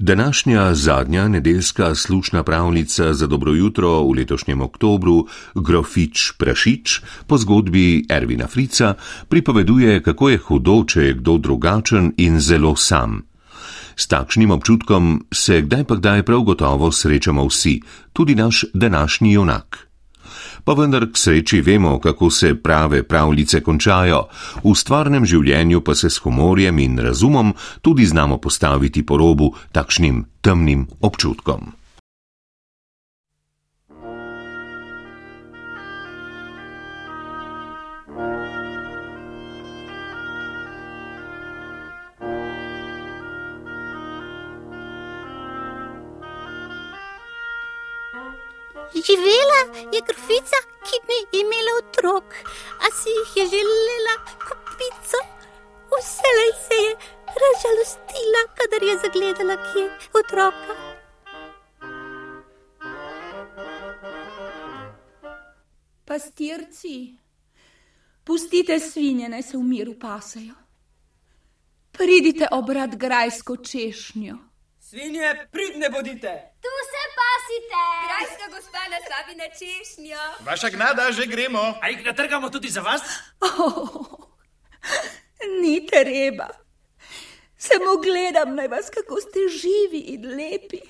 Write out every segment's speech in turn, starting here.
Današnja zadnja nedeljska slušna pravljica za dobro jutro v letošnjem oktobru, Grofič Prašič, po zgodbi Ervina Frica, pripoveduje, kako je hudo, če je kdo drugačen in zelo sam. S takšnim občutkom se kdaj pa kdaj prav gotovo srečamo vsi, tudi naš današnji junak pa vendar k sreči vemo, kako se prave pravljice končajo, v stvarnem življenju pa se s humorjem in razumom tudi znamo postaviti po robu takšnim temnim občutkom. Živela je grofica, ki ni imela otrok, a si jih je želela kupico. Vselej se je razžalostila, kadar je zagledala, ki je otroka. Pastirci, pustite svinje, naj se v miru pasajo. Pridite obrat grajsko češnjo. Svinje, pridne bodite. Tu se pasite. Grajska gospa na slabi na češnjo. Vaša gnada, že gremo. A jih natrgamo tudi za vas? Oh, ni treba. Samo gledam na vas, kako ste živi in lepi.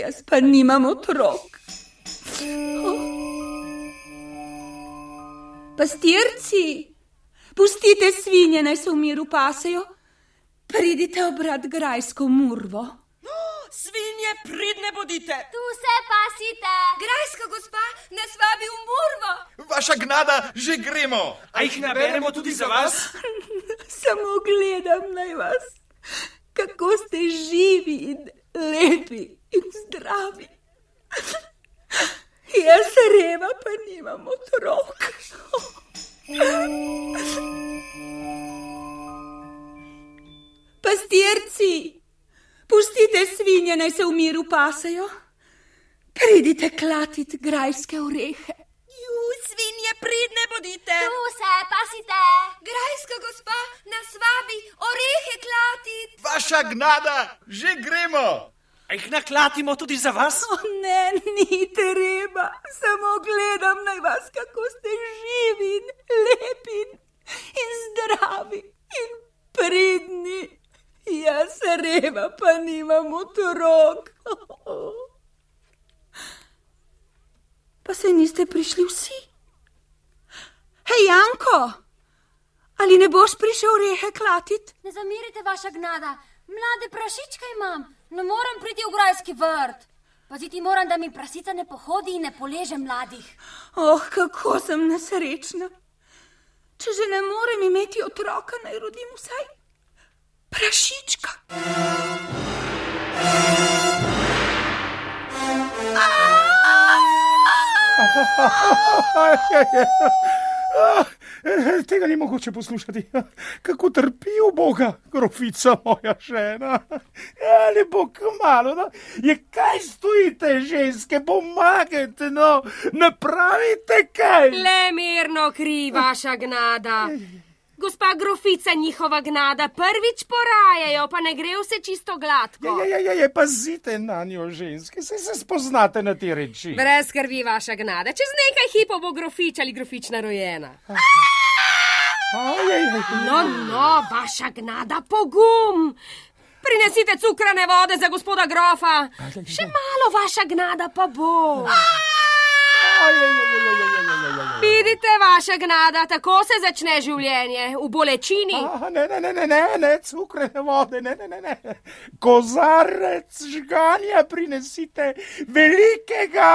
Jaz pa nimam otrok. Oh. Pastirci, pustite svinje, naj se v miru pasajo. Pridite obrat grajsko murvo. Oh, svinje, pridne bodite. Tu se pasite. Grajska gospa nas vabi v murvo. Vaša gnada, že gremo. A jih naberemo tudi za vas? Samo gledam na vas, kako ste živi in lepi in zdravi. Jaz reva pa nimam otrok. Pastirci, pustite svinje, naj se v miru pasajo. Pridite klatit grajske orehe. Ju, svinje, pridne bodite. Tu se pasite. Grajska gospa nas vabi orehe klatit. Vaša gnada, že gremo. A jih naklatimo tudi za vas? O, ne, ni treba. Samo gledam na vas, kako ste živi lepi in zdravi in pridni. Jaz se reva, pa nimam otrok. Pa se niste prišli vsi? Hej, Janko, ali ne boš prišel rehe klatit? Ne zamirite, vaša gnada. Mlade prašičke imam, ne morem priti v grajski vrt. Paziti moram, da mi prasica ne pohodi in ne poleže mladih. Oh, kako sem nesrečna. Če že ne morem imeti otroka, naj rodim vsaj prašička. Tega ni mogoče poslušati. Kako trpi v Boga, grofica moja žena. Ali bo kmalo, no? je kaj stojite, ženske, pomagajte, no, napravite kaj. Le mirno kri, vaša gnada. Gospa grofica, njihova gnada, prvič porajajo, pa ne gre vse čisto gladko. Ja, ja, ja, ja, pazite na njo, ženske, se, se spoznate na te reči. Brez skrbi, vaša gnada, čez nekaj hipov bo grofič ali grofična rojena. No, no, vaša gnada, pogum! Prinesite cukrane vode za gospoda grofa. Še malo vaša gnada pa bo. Vidite, vaša gnada, tako se začne življenje, v bolečini. A, ne, ne, ne, ne, ne, ne, cukrene vode, ne, ne, ne, ne. Kozarec žganja prinesite velikega.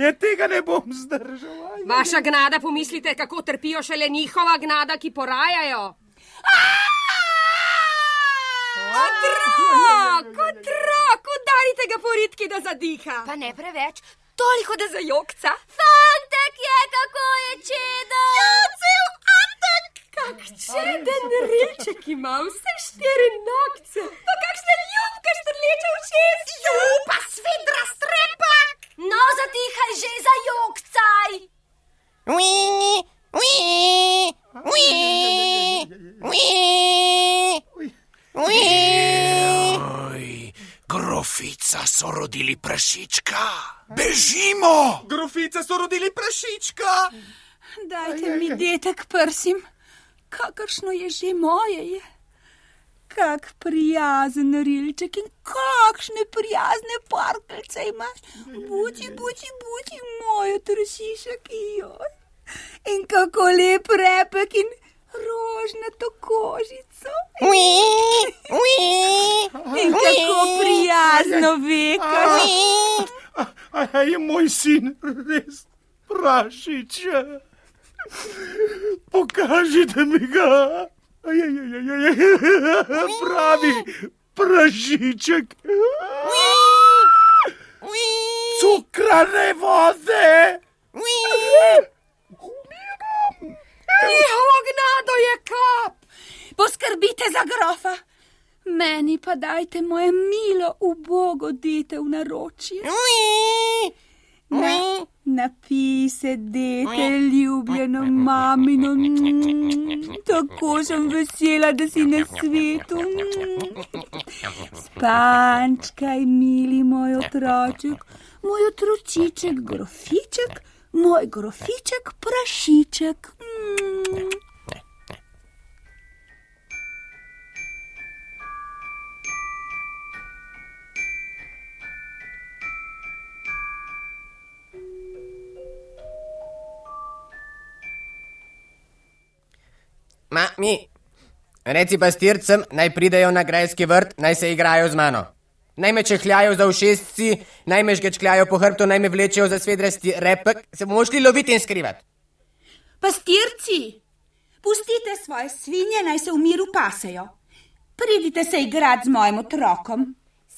Ja, tega ne bom zdržal. Vaša gnada, pomislite, kako trpijo šele njihova gnada, ki porajajo. Otrok, otrok, udarite ga po ritki, da zadiha. Pa ne preveč, toliko da zajokca. Fantek je, kako je čedo. Ja, cel antek. Kak čeden rilček ima, vse štiri nokce. Pa kakšne ljubke štrleče očes. Ljuba, svedra, strepak. No, zatihaj že zajokcaj. Ui, ui, ui, ui, ui. Grofica so rodili prašička. Bežimo! Grofica so rodili prašička. Dajte mi detek prsim, kakršno je že moje. Je. Kak prijazen rilček in kakšne prijazne parkelce imaš. Buči, buči, buči, mojo tršišek, joj. In kako lep repek in rožnato kožico. In kako prijazno vekaš. A, je moj sin res prašič? Pokažite mi ga. Ajajajajaj. Pravi prašiček. Cukrane vode. Njihovo gnado je kap. Poskrbite za grofa. Meni pa dajte moje milo, ubogo dete v naročje. Na, napise, dete, ljubljeno mamino. Mm, tako sem vesela, da si na svetu. Mm. Spančkaj, mili moj otroček, moj otročiček, grofiček, moj grofiček, prašiček. Mm. Ma, mi, reci pa stircem, naj pridejo na grajski vrt, naj se igrajo z mano. Naj me čehljajo za ušesci, naj me žgečkljajo po hrbtu, naj me vlečejo za svedrasti repek, se bomo šli loviti in skrivati. Pastirci, pustite svoje svinje, naj se v miru pasejo. Pridite se igrati z mojim otrokom.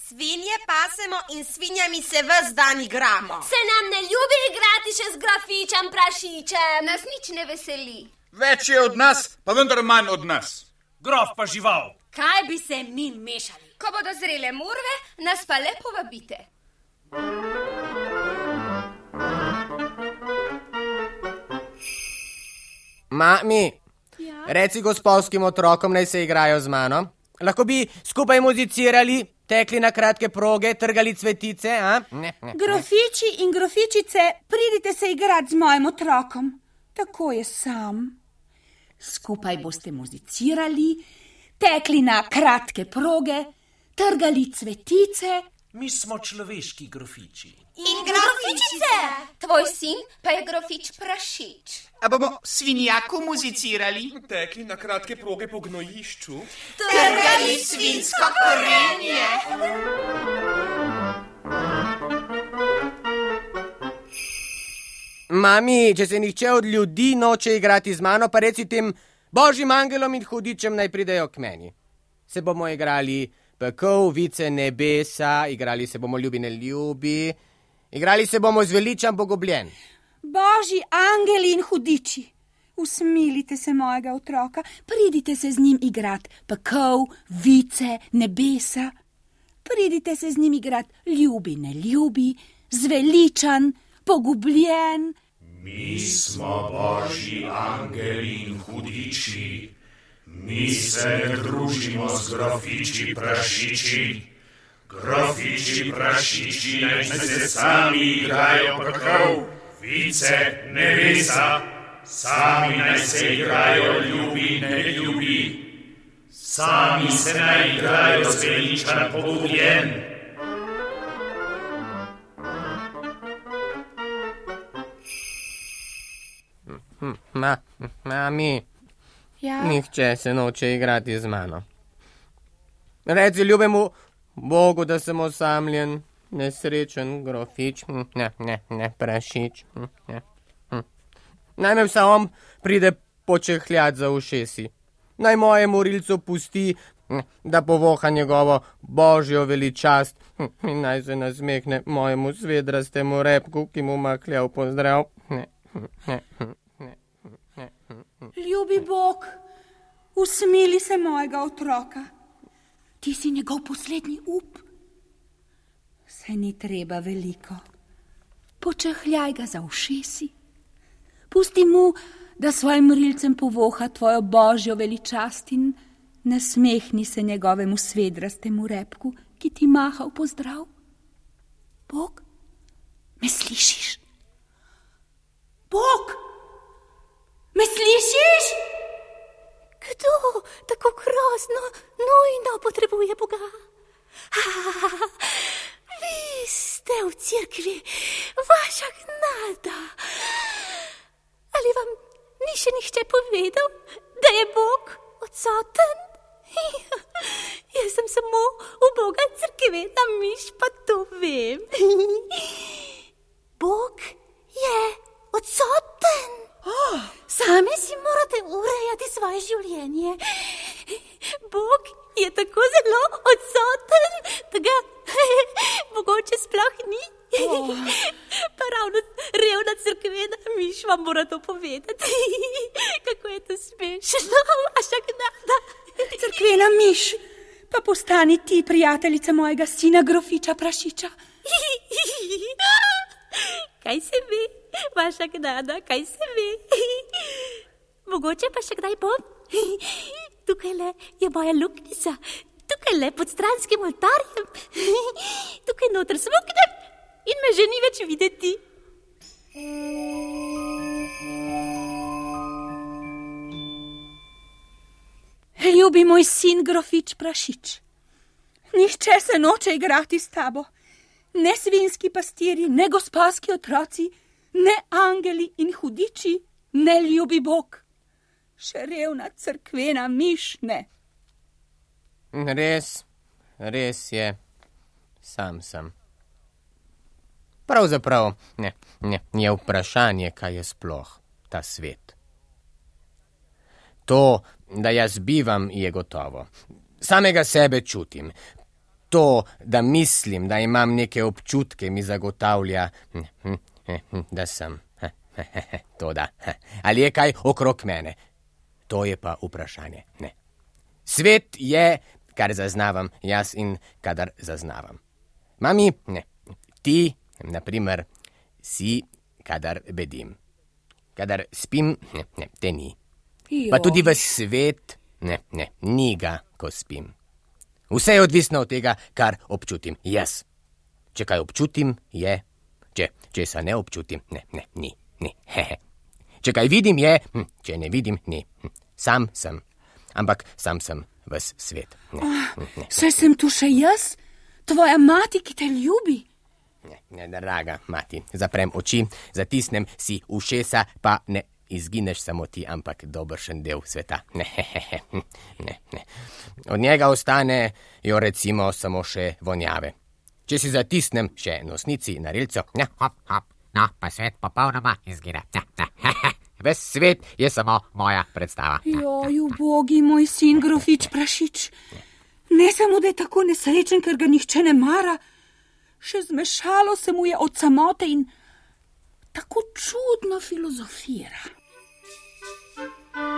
Svinje pasemo in svinjami se ves dan igramo. Se nam ne ljubi igrati še z grafičem, prašičem. Nas nič ne veseli. Več je od nas, pa vendar manj od nas. Grof pa žival. Kaj bi se mi mešali? Ko bodo zrele murve, nas pa le povabite. Mami, ja? reci gospodskim otrokom, naj se igrajo z mano. Lahko bi skupaj muzicirali, tekli na kratke proge, trgali cvetice. Ne, ne, ne. Grofiči in grofičice, pridite se igrati z mojim otrokom. Tako je sam. Skupaj boste muzicirali, tekli na kratke proge, trgali cvetice. Mi smo človeški grofiči. In grofičice, tvoj sin pa je grofič prašič. A bomo svinjaku muzicirali? Tekli na kratke proge po gnojišču. Trgali svinsko korenje. Mami, če se nihče od ljudi noče igrati z mano, pa reci tem božjim angelom in hudičem naj pridejo k meni. Se bomo igrali pekel, vice nebesa, igrali se bomo ljubi ne ljubi, igrali se bomo zveličan bogobljen. Božji angeli in hudiči, usmilite se mojega otroka, pridite se z njim igrati pekel, vice, nebesa. Pridite se z njim igrati ljubi ne ljubi, zveličan, pogubljen. Mi smo božji angeli in hudiči, mi se ne družimo z grofiči prašiči. Grofiči prašiči naj se sami igrajo pekel, vice nebesa, sami naj se igrajo ljubi ne ljubi. Sami se naj igrajo zveličan pogubljen. Ma, mami, Ja, nihče se noče igrati z mano. Reci ljubemu Bogu, da sem osamljen, nesrečen grofič, hm, ne, ne, ne, prašič. hm, Ne, hm. Naj me vsa on pride počehljati za ušesi. Naj mojemu rilcu pusti, da povoha njegovo božjo veličast in naj se nasmehne mojemu svedrastemu repku, ki mu makljav pozdrav. Ne, ne, ne. Ljubi Bog, usmili se mojega otroka. Ti si njegov poslednji up. Se ni treba veliko. Počehljaj ga za ušesi. Pusti mu, da svojim rilcem povoha tvojo božjo veličast in Nasmehni se njegovemu svedrastemu repku, ki ti maha v pozdrav. Bog, me slišiš? Bog, me slišiš? Kdo tako grozno, nujno potrebuje Boga? Vi ste v cerkvi, vaša gnada. Ali vam ni še nihče povedal, da je Bog odsoten? Jaz sem samo uboga crkvena miš, pa to vem. Bog je odsoten. Oh. Sami si morate urejati svoje življenje. Bog je tako zelo odsoten, da ga mogoče sploh ni. Oh. Pa ravno revna crkvena miš vam mora to povedati. Kako je to smešno, vaša gnada. Crkvena miš, pa postani ti prijateljica mojega sina grofiča prašiča. Kaj se ve, vaša gnada, kaj se ve? Mogoče pa še kdaj bom? Tukaj le je moja luknjica, tukaj le pod stranskim oltarjem, tukaj noter smuknem in me že ni več videti. Ljubi moj sin grofič prašič, nihče se noče igrati s tabo, ne svinski pastiri, ne gospodski otroci, ne angeli in hudiči, ne ljubi Bog, še revna crkvena mišne. Res, res je, sam sem. Pravzaprav ne, ne, je vprašanje, kaj je sploh ta svet. To, da jaz bivam, je gotovo. Samega sebe čutim. To, da mislim, da imam neke občutke, mi zagotavlja, da sem. To da. Ali je kaj okrog mene? To je pa vprašanje. Ne. Svet je, kar zaznavam jaz in kadar zaznavam. Mami, ne. Ti, naprimer, si, kadar bedim. Kadar spim, ne, ne, te ni. Pa tudi v svet, ne, ne, ni ga, ko spim. Vse je odvisno od tega, kar občutim jaz. Če kaj občutim, je, če, če se ne občutim, ne, ne, ni, ni. Hehe. Če kaj vidim, je, hm, če ne vidim, ni. Hm, sam sem, ampak sam sem ves svet. Ne, hm, ne, Saj sem tu še jaz, tvoja mati, ki te ljubi. ne, ne, draga mati, zaprem oči, zatisnem si ušesa, pa ne izgineš samo ti, ampak dobršen del sveta. Ne, ne, ne. Od njega ostane jo recimo samo še vonjave. Če si zatisnem še nosnici na rilco, ne, hop, hop, no, pa svet popolnoma izgine. Ne, ne. Ves svet je samo moja predstava. Joj, ubogi moj sin grofič prašič. Ne samo, da je tako nesrečen, ker ga nihče ne mara, še zmešalo se mu je od samote in tako čudno filozofira. Ali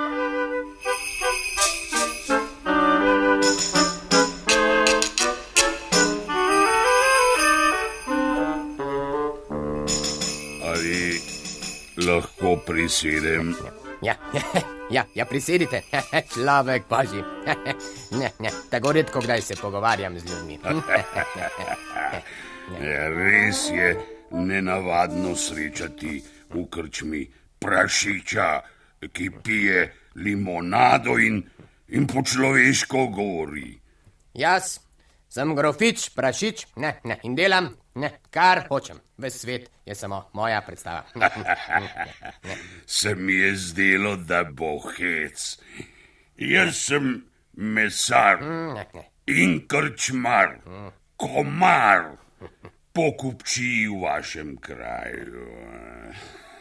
lahko prisedem? Ja, ja, ja, prisedite, človek božji. Ne, ne, tako redko kdaj se pogovarjam z ljudmi. Ja, res je nenavadno srečati v krčmi prašiča, ki pije limonado in, in po človeško govori. Jaz sem grofič, prašič, ne, ne, in delam, ne, kar hočem. Ves svet je samo moja predstava. Se mi je zdelo, da bo hec. Jaz sem mesar in krčmar, komar, pokupči v vašem kraju.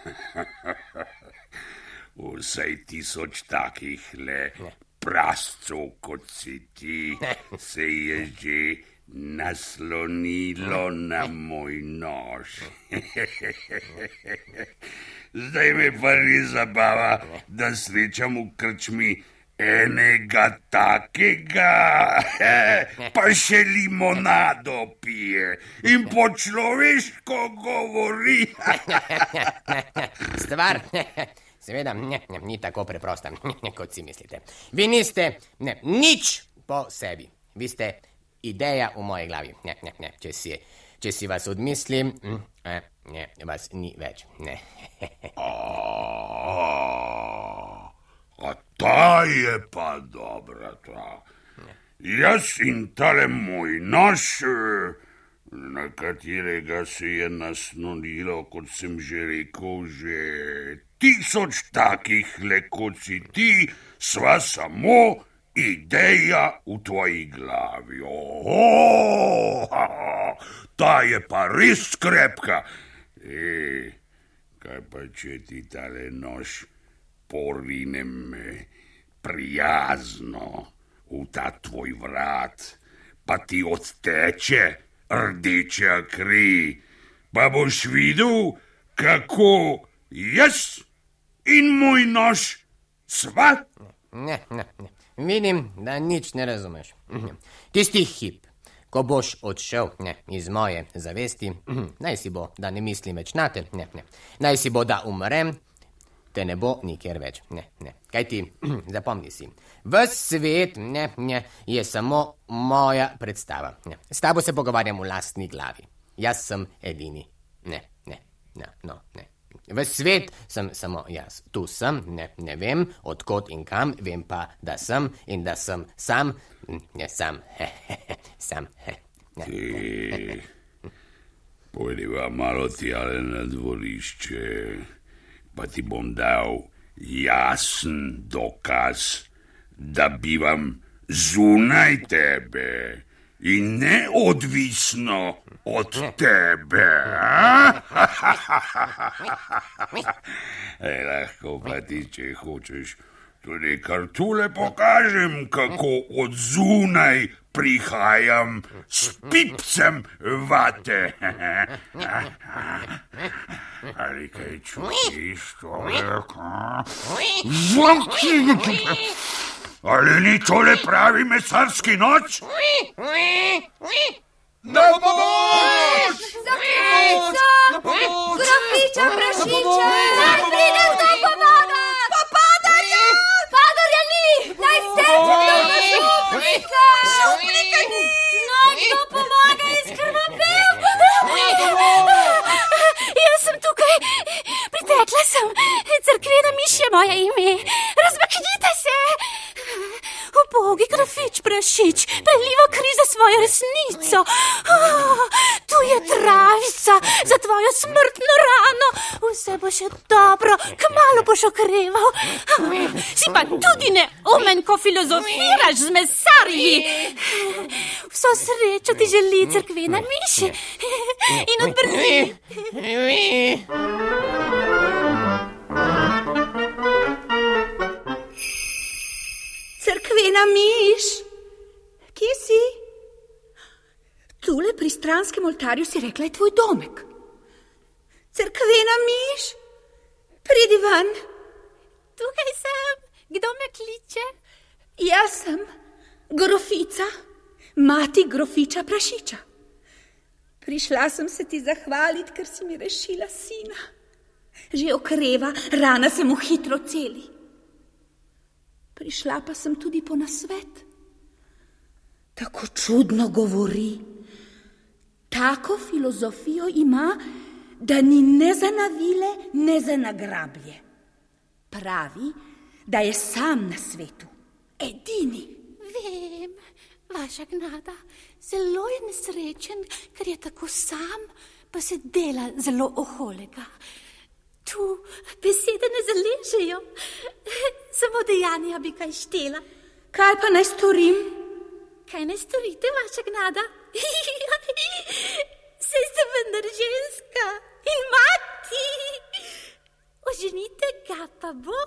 Vsaj tisoč takih le prascov, kot si ti, se je že naslonilo na moj nož. Zdaj me pa res zabava, da srečam v krčmi enega takega, pa še limonado pije in po človeško govori. Stvar, seveda ne, ne, ni tako preprosta, ne, kot si mislite. Vi niste ne, nič po sebi. Vi ste ideja v moji glavi. Ne, ne, ne. Če, si, če si vas odmislim, mm, eh, ne, vas ni več. Ne. A ta je pa dobra, ta. Jaz in tale moj nož, na katerega se je naslonilo, kot sem že rekel, že tisoč takih le kot si ti, sva samo ideja v tvoji glavi. Oh, ta je pa res krepka. E, kaj pa če ti tale nož porinem prijazno v ta tvoj vrat, pa ti odteče rdeča kri, pa boš videl, kako jaz in moj nož sva. Ne, ne, ne. Vidim, da nič ne razumeš. Tisti hip, ko boš odšel ne, iz moje zavesti, naj si bo, da ne mislim več na te, ne, ne. naj si bo, da umrem, te ne bo nikjer več. Ne, ne. Kaj ti, zapomni si, ves svet ne, ne, je samo moja predstava. Ne. S tabo se pogovarjam v lastni glavi. Jaz sem edini. Ne, ne, ne, no, ne. V svet sem samo jaz, tu sem, ne, ne vem odkot in kam, vem pa, da sem in da sem sam, ne sam, sam. Pojdiva malo tjale na dvorišče, pa ti bom dal jasen dokaz, da bivam zunaj tebe in neodvisno od tebe. Ej, lahko pa ti, če hočeš, tudi kar tule pokažem, kako od zunaj prihajam s pipcem vate. Ali kaj čutiš, to je? Ali ni tole pravi mesarski noč? Na pomoč! Zakrica! Grofiča, prašiča! Naj pride kdo pomaga! Pa padarja! Padarja ni! Naj steče kdo na šupnika! Šupnika ni! Naj kdo pomaga iz krvapel! Jaz sem tukaj, pritekla sem, crkvena miš je moje ime. Razmaknite se! Ubogi grafič prašič, preliva kri za svojo resnico. Oh, tu je travica za tvojo smrtno rano. Vse bo še dobro, kmalo boš okreval. Si pa tudi ne umen, ko filozofiraš z mesarji. Vso srečo ti želi crkvena miš in odbrni. Crkvena miš, kje si? Tule pri stranskem oltarju si rekla, je tvoj domek. Crkvena miš, pridi ven. Tukaj sem, kdo me kliče? Jaz sem grofica, mati grofiča prašiča. Prišla sem se ti zahvaliti, ker si mi rešila sina. Že okreva, rana se mu hitro celi. Prišla pa sem tudi po nasvet. Tako čudno govori. Tako filozofijo ima, da ni ne za navile, ne za nagrablje. Pravi, da je sam na svetu, edini. Vem, vaša gnada, zelo je nesrečen, ker je tako sam, pa se dela zelo oholega. Tu besede ne zaležejo, samo dejanja bi kaj štela. Kaj pa naj storim? Kaj ne storite, vaša gnada? Sej ste vendar ženska in mati. Oženite ga pa bo,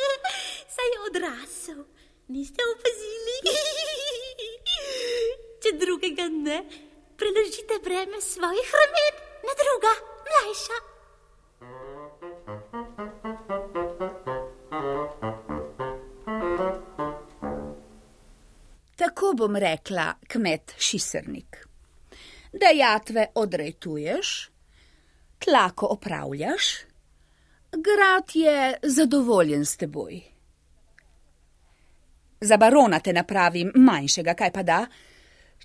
saj je odrasel. Niste opazili? Če drugega ne, preložite breme svojih ramen na druga, mlajša. Tako bom rekla, kmet Šisernik. Dejatve odrejtuješ, tlako opravljaš, Grad je zadovoljen s teboj. Za barona te napravim manjšega, kaj pa da,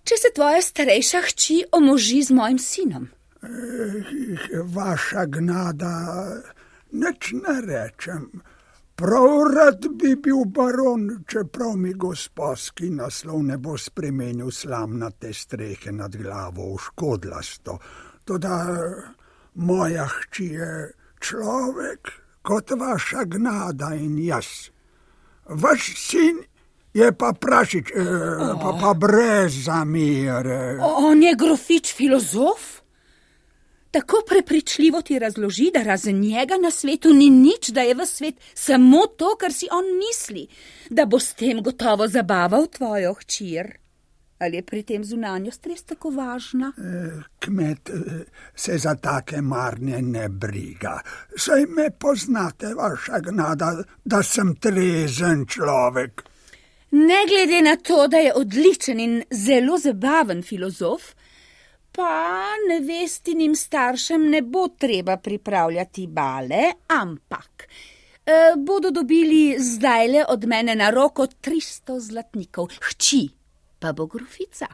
če se tvoja starejša hči omoži z mojim sinom. Eh, vaša gnada, nič ne rečem. Prav rad bi bil baron, čeprav mi gospodski naslov ne bo spremenil slamnate strehe nad glavo v škodlasto. Toda moja hči je človek kot vaša gnada in jaz. Vaš sin je pa prašič, eh, pa, pa brez zamere. On je grofič filozof? Tako prepričljivo ti razloži, da razen njega na svetu ni nič, da je v svet samo to, kar si on misli, da bo s tem gotovo zabaval tvojo hčir. Ali je pri tem zunanjost res tako važna? Eh, kmet eh, se za take marnje ne briga. Saj me poznate, vaša gnada, da sem trezen človek. Ne glede na to, da je odličen in zelo zabaven filozof, pa nevestinim staršem ne bo treba pripravljati bale, ampak eh, bodo dobili zdajle od mene na roko 300 zlatnikov, hči pa bo grofica.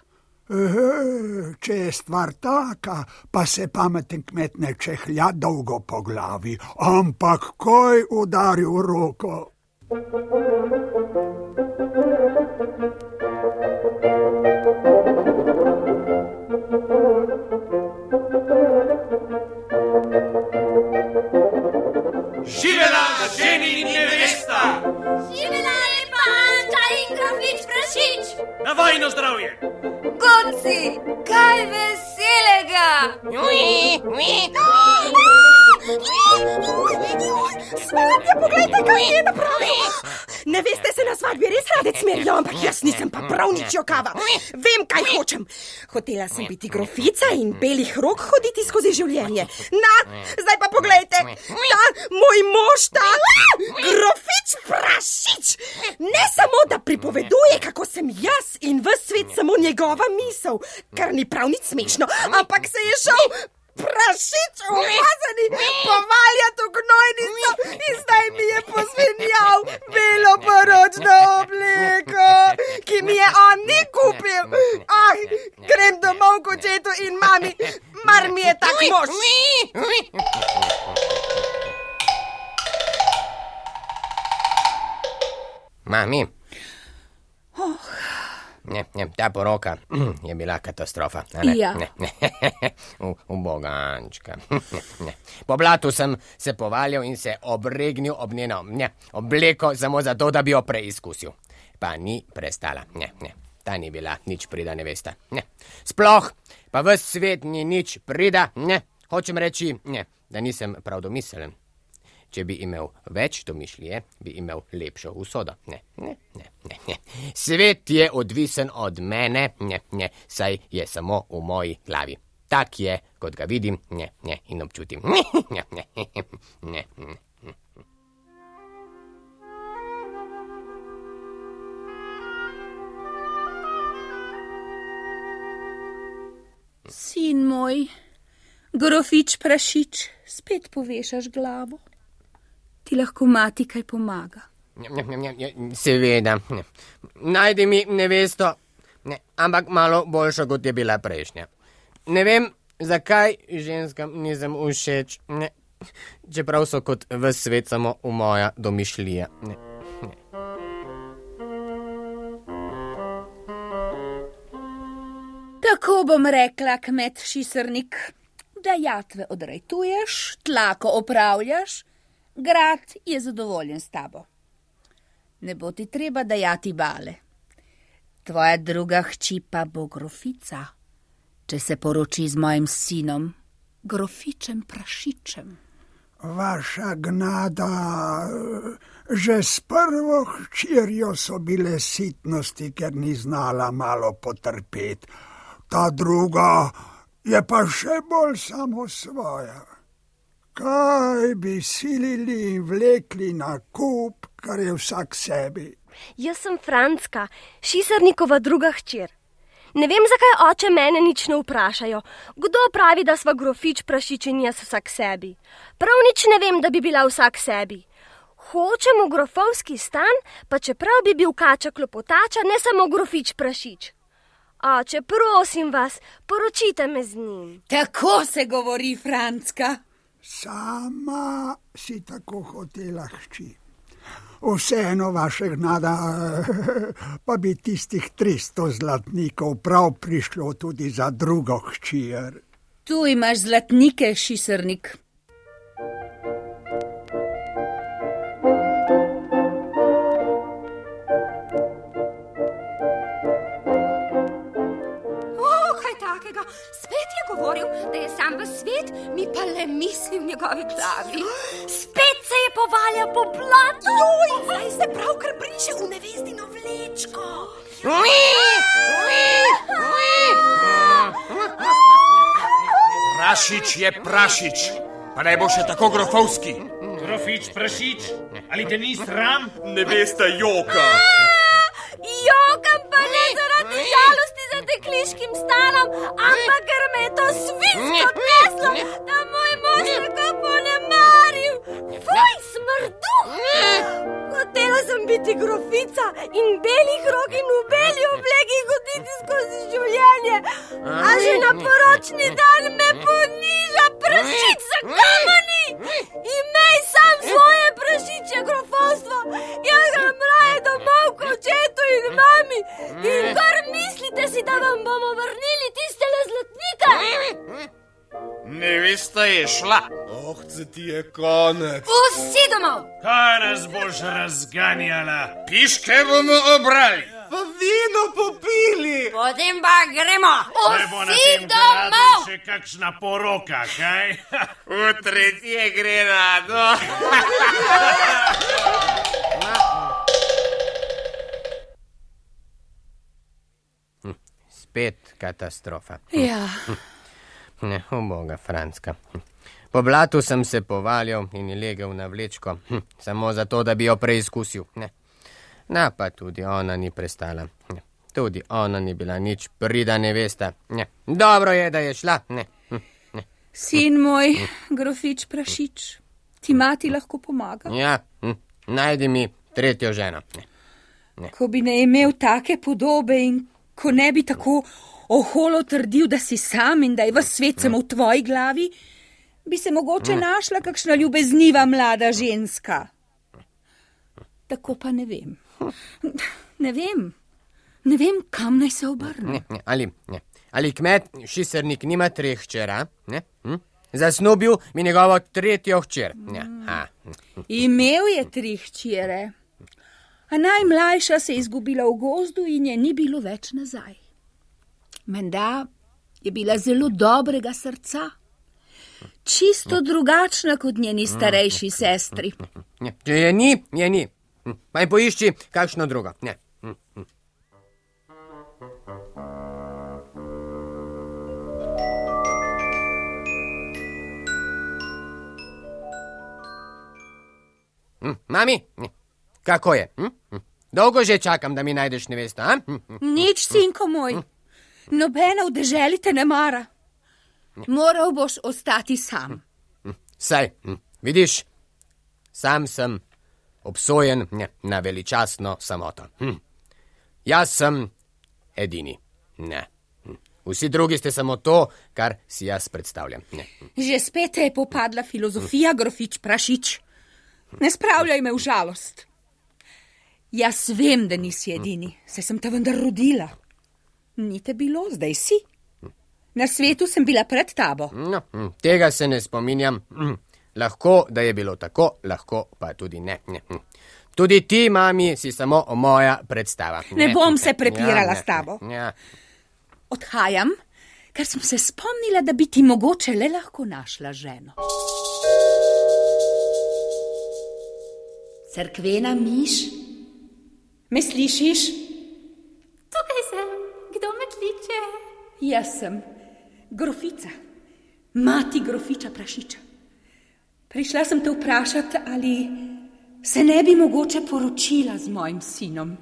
Ehe, če je stvar taka, pa se pameten kmet ne čehlja dolgo po glavi, ampak koj udari v roko. Živela, ženi in nevesta! Živela lepa Anča in grofič prašič! Na vajno zdravje! Goci, kaj veselega! Svetja, poglejte, kaj je napravil! Ne veste, se na svadbi res rade smerijo, ampak jaz nisem pa prav nič jokava. Vem, kaj hočem. Hotela sem biti grofica in belih rok hoditi skozi življenje. Na, zdaj pa poglejte, ta moj mož, ta grofič prašič. Ne samo, da pripoveduje, kako sem jaz in v svet samo njegova misel, kar ni prav nič smešno, ampak se je šel prašič umazani, povaljati v gnojnico in zdaj mi je posvenjal belo poročno obleko, ki mi je on ni kupil. Ah, grem domov k očetu in mami, mar mi je tak mož. Mami. Ne, ne, ta poroka je bila katastrofa. Ne, Ja. ne, ne. U- Ubogančka. Ne. Po blatu sem se povalil in se obregnil ob njeno ne, obleko, samo zato, da bi jo preizkusil. Pa ni prestala. Ne, ne. Ta ni bila nič prida nevesta. Ne. Sploh pa v svet ni nič prida. Ne. Hočem reči, ne, da nisem prav domiselen. Če bi imel več domišljije, bi imel lepšo usodo. Ne, ne, ne, ne, ne. Svet je odvisen od mene, ne, ne, saj je samo v moji glavi. Tak je, kot ga vidim ne, ne, in občutim. Ne, ne, ne, ne, ne. Sin moj, grofič prašič, spet povešaš glavo. Ti lahko mati kaj pomaga. Seveda, najdi mi nevesto, ne, ampak malo boljša, kot je bila prejšnja. Ne vem, zakaj ženskam nisem všeč, ne. čeprav so kot v svet samo v moja domišljija. Ne. Tako bom rekla, kmet šisrnik, da jatve odrejtuješ, tlako opravljaš, grad je zadovoljen s tabo. Ne bo ti treba dajati bale. Tvoja druga hči pa bo grofica, če se poroči z mojim sinom, grofičem prašičem. Vaša gnada, že s prvo hčerjo so bile sitnosti, ker ni znala malo potrpeti. Ta druga je pa še bolj samo svoja. Kaj bi silili in vlekli na kup, kar je vsak sebi. Jaz sem Franska, Šisarnikova druga hčer. Ne vem, zakaj oče mene nič ne vprašajo. Kdo pravi, da sva grofič prašič in jaz vsak sebi? Prav nič ne vem, da bi bila vsak sebi. Hočem v grofovski stan, pa čeprav bi bil kača klopotača, ne samo grofič prašič. Oče, prosim vas, poročite me z njim. Tako se govori, Francka. Sama si tako hotela hči. Vseeno, vaše gnada, pa bi tistih 300 zlatnikov prav prišlo tudi za drugo hčijer. Tu imaš zlatnike, šisrnik. Govoril, da je sam v svet, mi pa le misli v njegovi glavi. Spet se je povaljal po blatu. Joj, zdaj se pravkar briše v nevezdino vlečko. Prašič je prašič, pa ne bo še tako grofovski. Grofič prašič, ali te ni sram? Ne veste, joka. Jokam pa ne zaradi žalosti dekliškim stanom, ampak ker me je to svinsko peslo, da moj mož tako ponemaril. Fuj, smrdu! Hotela sem biti grofica in belih rok in v beli obleki hoditi skozi življenje, a že na poročni dan me poniža prašič je šla. Oh, se ti je konec. Vsi domov! Kaj nas boš razganjala? Piške bomo obrali. Pa vino popili. Potem pa gremo. Vsi domov! še kakšna poroka, kaj? V tretje gre rado. Spet katastrofa. Ja. Ne, uboga Franska. Po blatu sem se povaljal in legel na vlečko, hm, samo zato, da bi jo preizkusil. Ne. Na, pa tudi ona ni prestala. Ne. Tudi ona ni bila nič prida nevesta. Ne. Dobro je, da je šla. Ne. Hm, ne. Sin moj, grofič prašič, ti mati lahko pomaga. Ja, hm, najdi mi tretjo ženo. Ne. Ko bi ne imel take podobe in ko ne bi tako oholo trdil, da si sam in da je v svet samo v tvoji glavi, bi se mogoče našla kakšna ljubezniva mlada ženska. Tako pa ne vem. Ne vem, ne vem, kam naj se obrne. Ne, ne, ali, ne. ali kmet, šisernik, nima treh hčera? ne? Hm? Zasnubil mi njegovo tretjo hčer. Ja. Imel je tri hčere, a najmlajša se je izgubila v gozdu in je ni bilo več nazaj. Menda je bila zelo dobrega srca, čisto drugačna kot njeni starejši sestri. Ne, Če je ni, je ni. Hm, Pa ji poišči kakšno drugo. Ne. hm, hm. Hm, Mami, hm, kako je? Hm? Hm. Dolgo že čakam, da mi najdeš? Hm, hm. Nič, sinko moj, nobena v deželi te ne mara. Moral boš ostati sam. Saj, hm, vidiš, sam sem obsojen ne, na veličastno samoto. Hm. Jaz sem edini. Ne. Hm. Vsi drugi ste samo to, kar si jaz predstavljam. Ne. Že spet je popadla filozofija, grofič prašič. Ne spravljaj me v žalost. Jaz vem, da nisi edini, saj sem te vendar rodila. Ni te bilo, zdaj si. Na svetu sem bila pred tabo. No, hm, tega se ne spominjam. Hm. Lahko, da je bilo tako, lahko pa tudi ne. ne. hm. Tudi ti, mami, si samo moja predstava. Ne bom se prepirala ne, s tabo. ne, Ja. Odhajam, ker sem se spomnila, da bi ti mogoče le lahko našla ženo. Cerkvena miš, me slišiš? Tukaj sem, kdo me kliče? Jaz sem grofica, mati grofiča prašiča. Prišla sem te vprašati, ali se ne bi mogoče poročila z mojim sinom.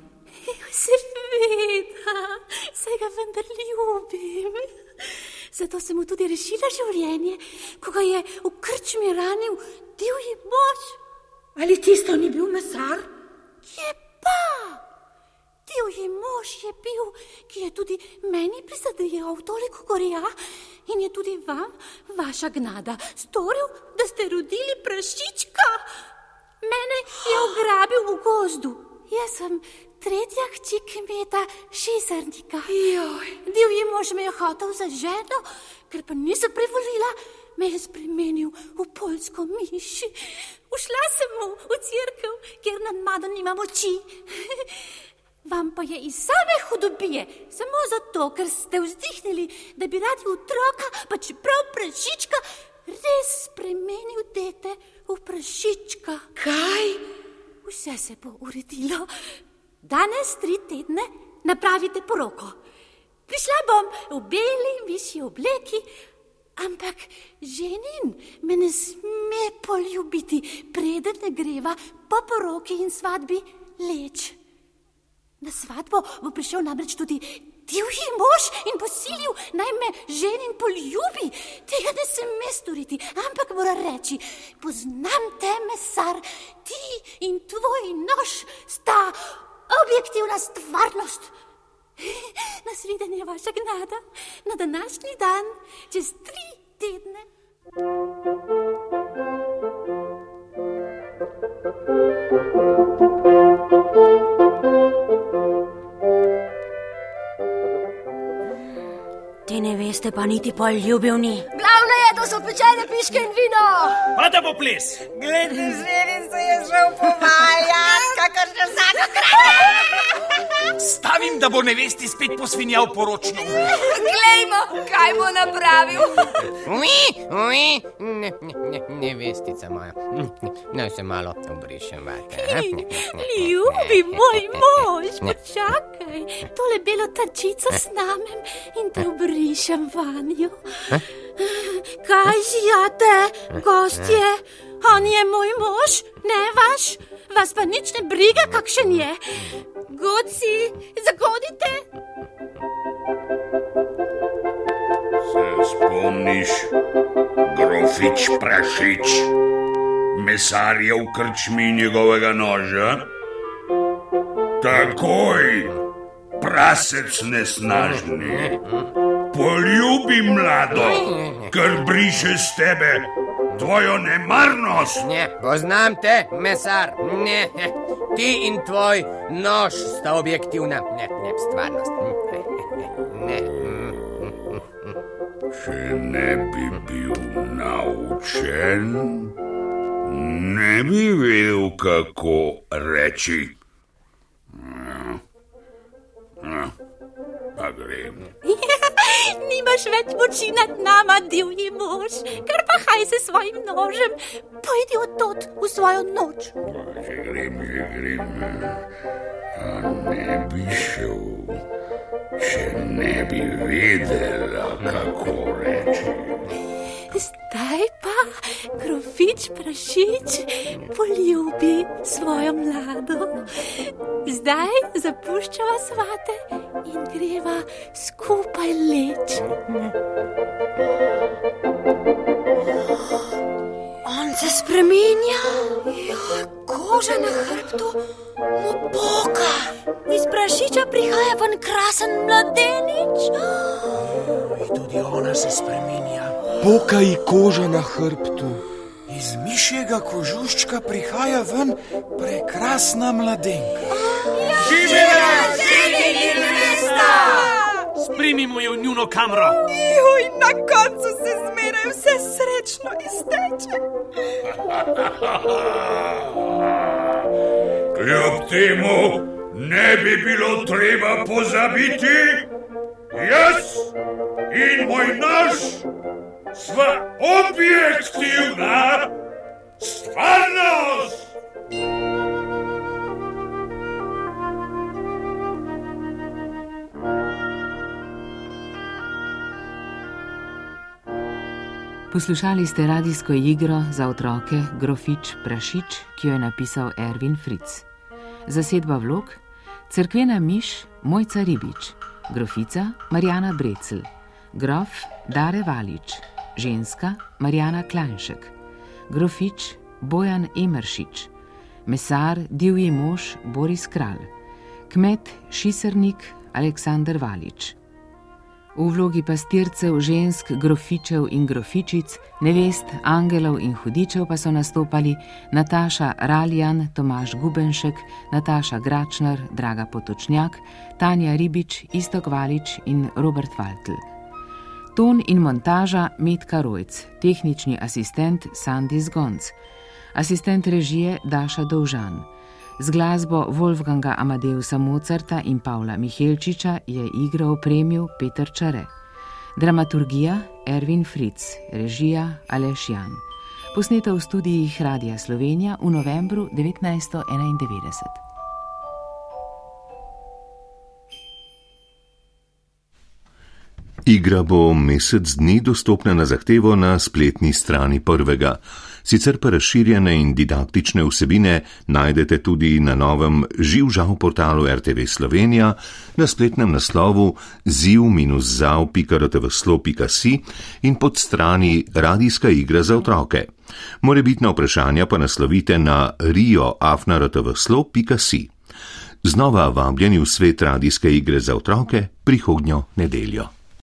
Seveda, se ga vendar ljubim. Zato sem mu tudi rešila življenje, ko ga je v krčmi ranil divji mož. Ali tisto ni bil mesar? Je pa! Divji mož je bil, ki je tudi meni prizadejal toliko gorja in je tudi vam, vaša gnada, storil, da ste rodili prašička. Mene je ugrabil v gozdu. Jaz sem tretja hči kmeta Šizarnika. Divji mož me je hotel za ženo, ker pa nisem privolila, me je spremenil v polsko miš. Ušla sem mu v cerkev, kjer nad mano nima moči. Vam pa je iz same hudobije, samo zato, ker ste vzdihnili, da bi radi otroka, pa čeprav prašička, res spremenil dete v prašička. Kaj? Vse se bo uredilo. Danes, tri tedne, napravite poroko. Prišla bom v beli, višji obleki, ampak ženin me ne sme poljubiti, preden ne greva po poroki in svadbi leč. Na svadbo bo prišel namreč tudi divji mož in posilil naj me ženin poljubi. Tega ne sme storiti, ampak mora reči: Poznam te, mesar, ti in tvoj nož sta objektivna stvarnost. Nasvidenje, vaša gnada, na današnji dan, čez tri tedne. Te ne veste, pa niti pol ljubil ni. Glavno je, da so pečene piške in vino. Pa da bo ples. Glede, se je šel povaljati, kakor že vsako Stavim, da bo nevesti spet posvinjal poročno. Glejmo, kaj bo napravil. Ui, ui, ne, ne, ne, nevestica moja. Naj se malo obrišem vate. Ljubi moj mož, počakaj, tole belo tačico snamem in te obrišem vanjo. Kaj žijate, gostje? On je moj mož, ne vaš, vas pa nič ne briga, kakšen je. Goci, zagodite. Se spomniš, grofič prašič, mesarjev krčmi njegovega noža? Takoj, prasec nesnažni, poljubi mlado, ker briše z tebe tvojo nemarnost. Ne, poznam te, mesar. Ne, ti in tvoj nož sta objektivna, ne, ne, stvarnost. Ne. Če ne bi bil naučen, ne bi vedel, kako reči. Ja, ja, Pa grem. Nimaš več moči nad nama, divji mož, kar pa haj se svojim nožem, pojdi od tod v svojo noč. Že grem, že grem. A ne bi šel, če ne bi vedela, kako reči. Zdaj pa, grofič prašič, poljubi svojo mlado. Zdaj zapuščava svate in greva skupaj leč. On se spremenja, ja, koža na hrbtu mu poka. Iz prašiča prihaja ven krasen mladenič. Tudi ona se spremenja. Poka ji koža na hrbtu. Iz mišjega kožuščka prihaja ven prekrasna mladenka. Živela, živela, nevesta! Sprimimo jo v njuno kamro. Juj, na koncu se zmeraj vse srečno izteče. Kljub temu ne bi bilo treba pozabiti, jaz in moj nož sva objektivna stvarnost. Poslušali ste radijsko igro za otroke Grofič Prašič, ki jo je napisal Ervin Fritz. Zasedba vlog: Cerkvena miš Mojca Ribič, grofica Marjana Brecel, grof Dare Valič, ženska Marjana Klanšek, grofič Bojan Emeršič, mesar divji mož Boris Kralj, kmet Šisernik Aleksandr Valič. V vlogi pastircev, žensk, grofičev in grofičic, nevest, angelov in hudičev pa so nastopali Nataša Raljan, Tomaš Gubenšek, Nataša Gračner, Draga Potočnjak, Tanja Ribič, Istok Valič in Robert Valtl. Ton in montaža Metka Rojc, tehnični asistent Sandy Zgonc, asistent režije Daša Dovžan. Z glasbo Wolfganga Amadeusa Mozarta in Pavla Mihelčiča je igro opremil Peter Čare. Dramaturgija Erwin Fritz, režija Aleš Jan. Posneta v studijih Radia Slovenija v novembru 1991. Igra bo mesec dni dostopna na zahtevo na spletni strani prvega. Sicer pa razširjene in didaktične vsebine najdete tudi na novem živžav portalu RTV Slovenija na spletnem naslovu ziv-zav.rtvslo.si in pod strani Radijska igra za otroke. Morebitna vprašanja pa naslovite na rio.afnartvslo.si. Znova vabljeni v svet radijske igre za otroke prihodnjo nedeljo.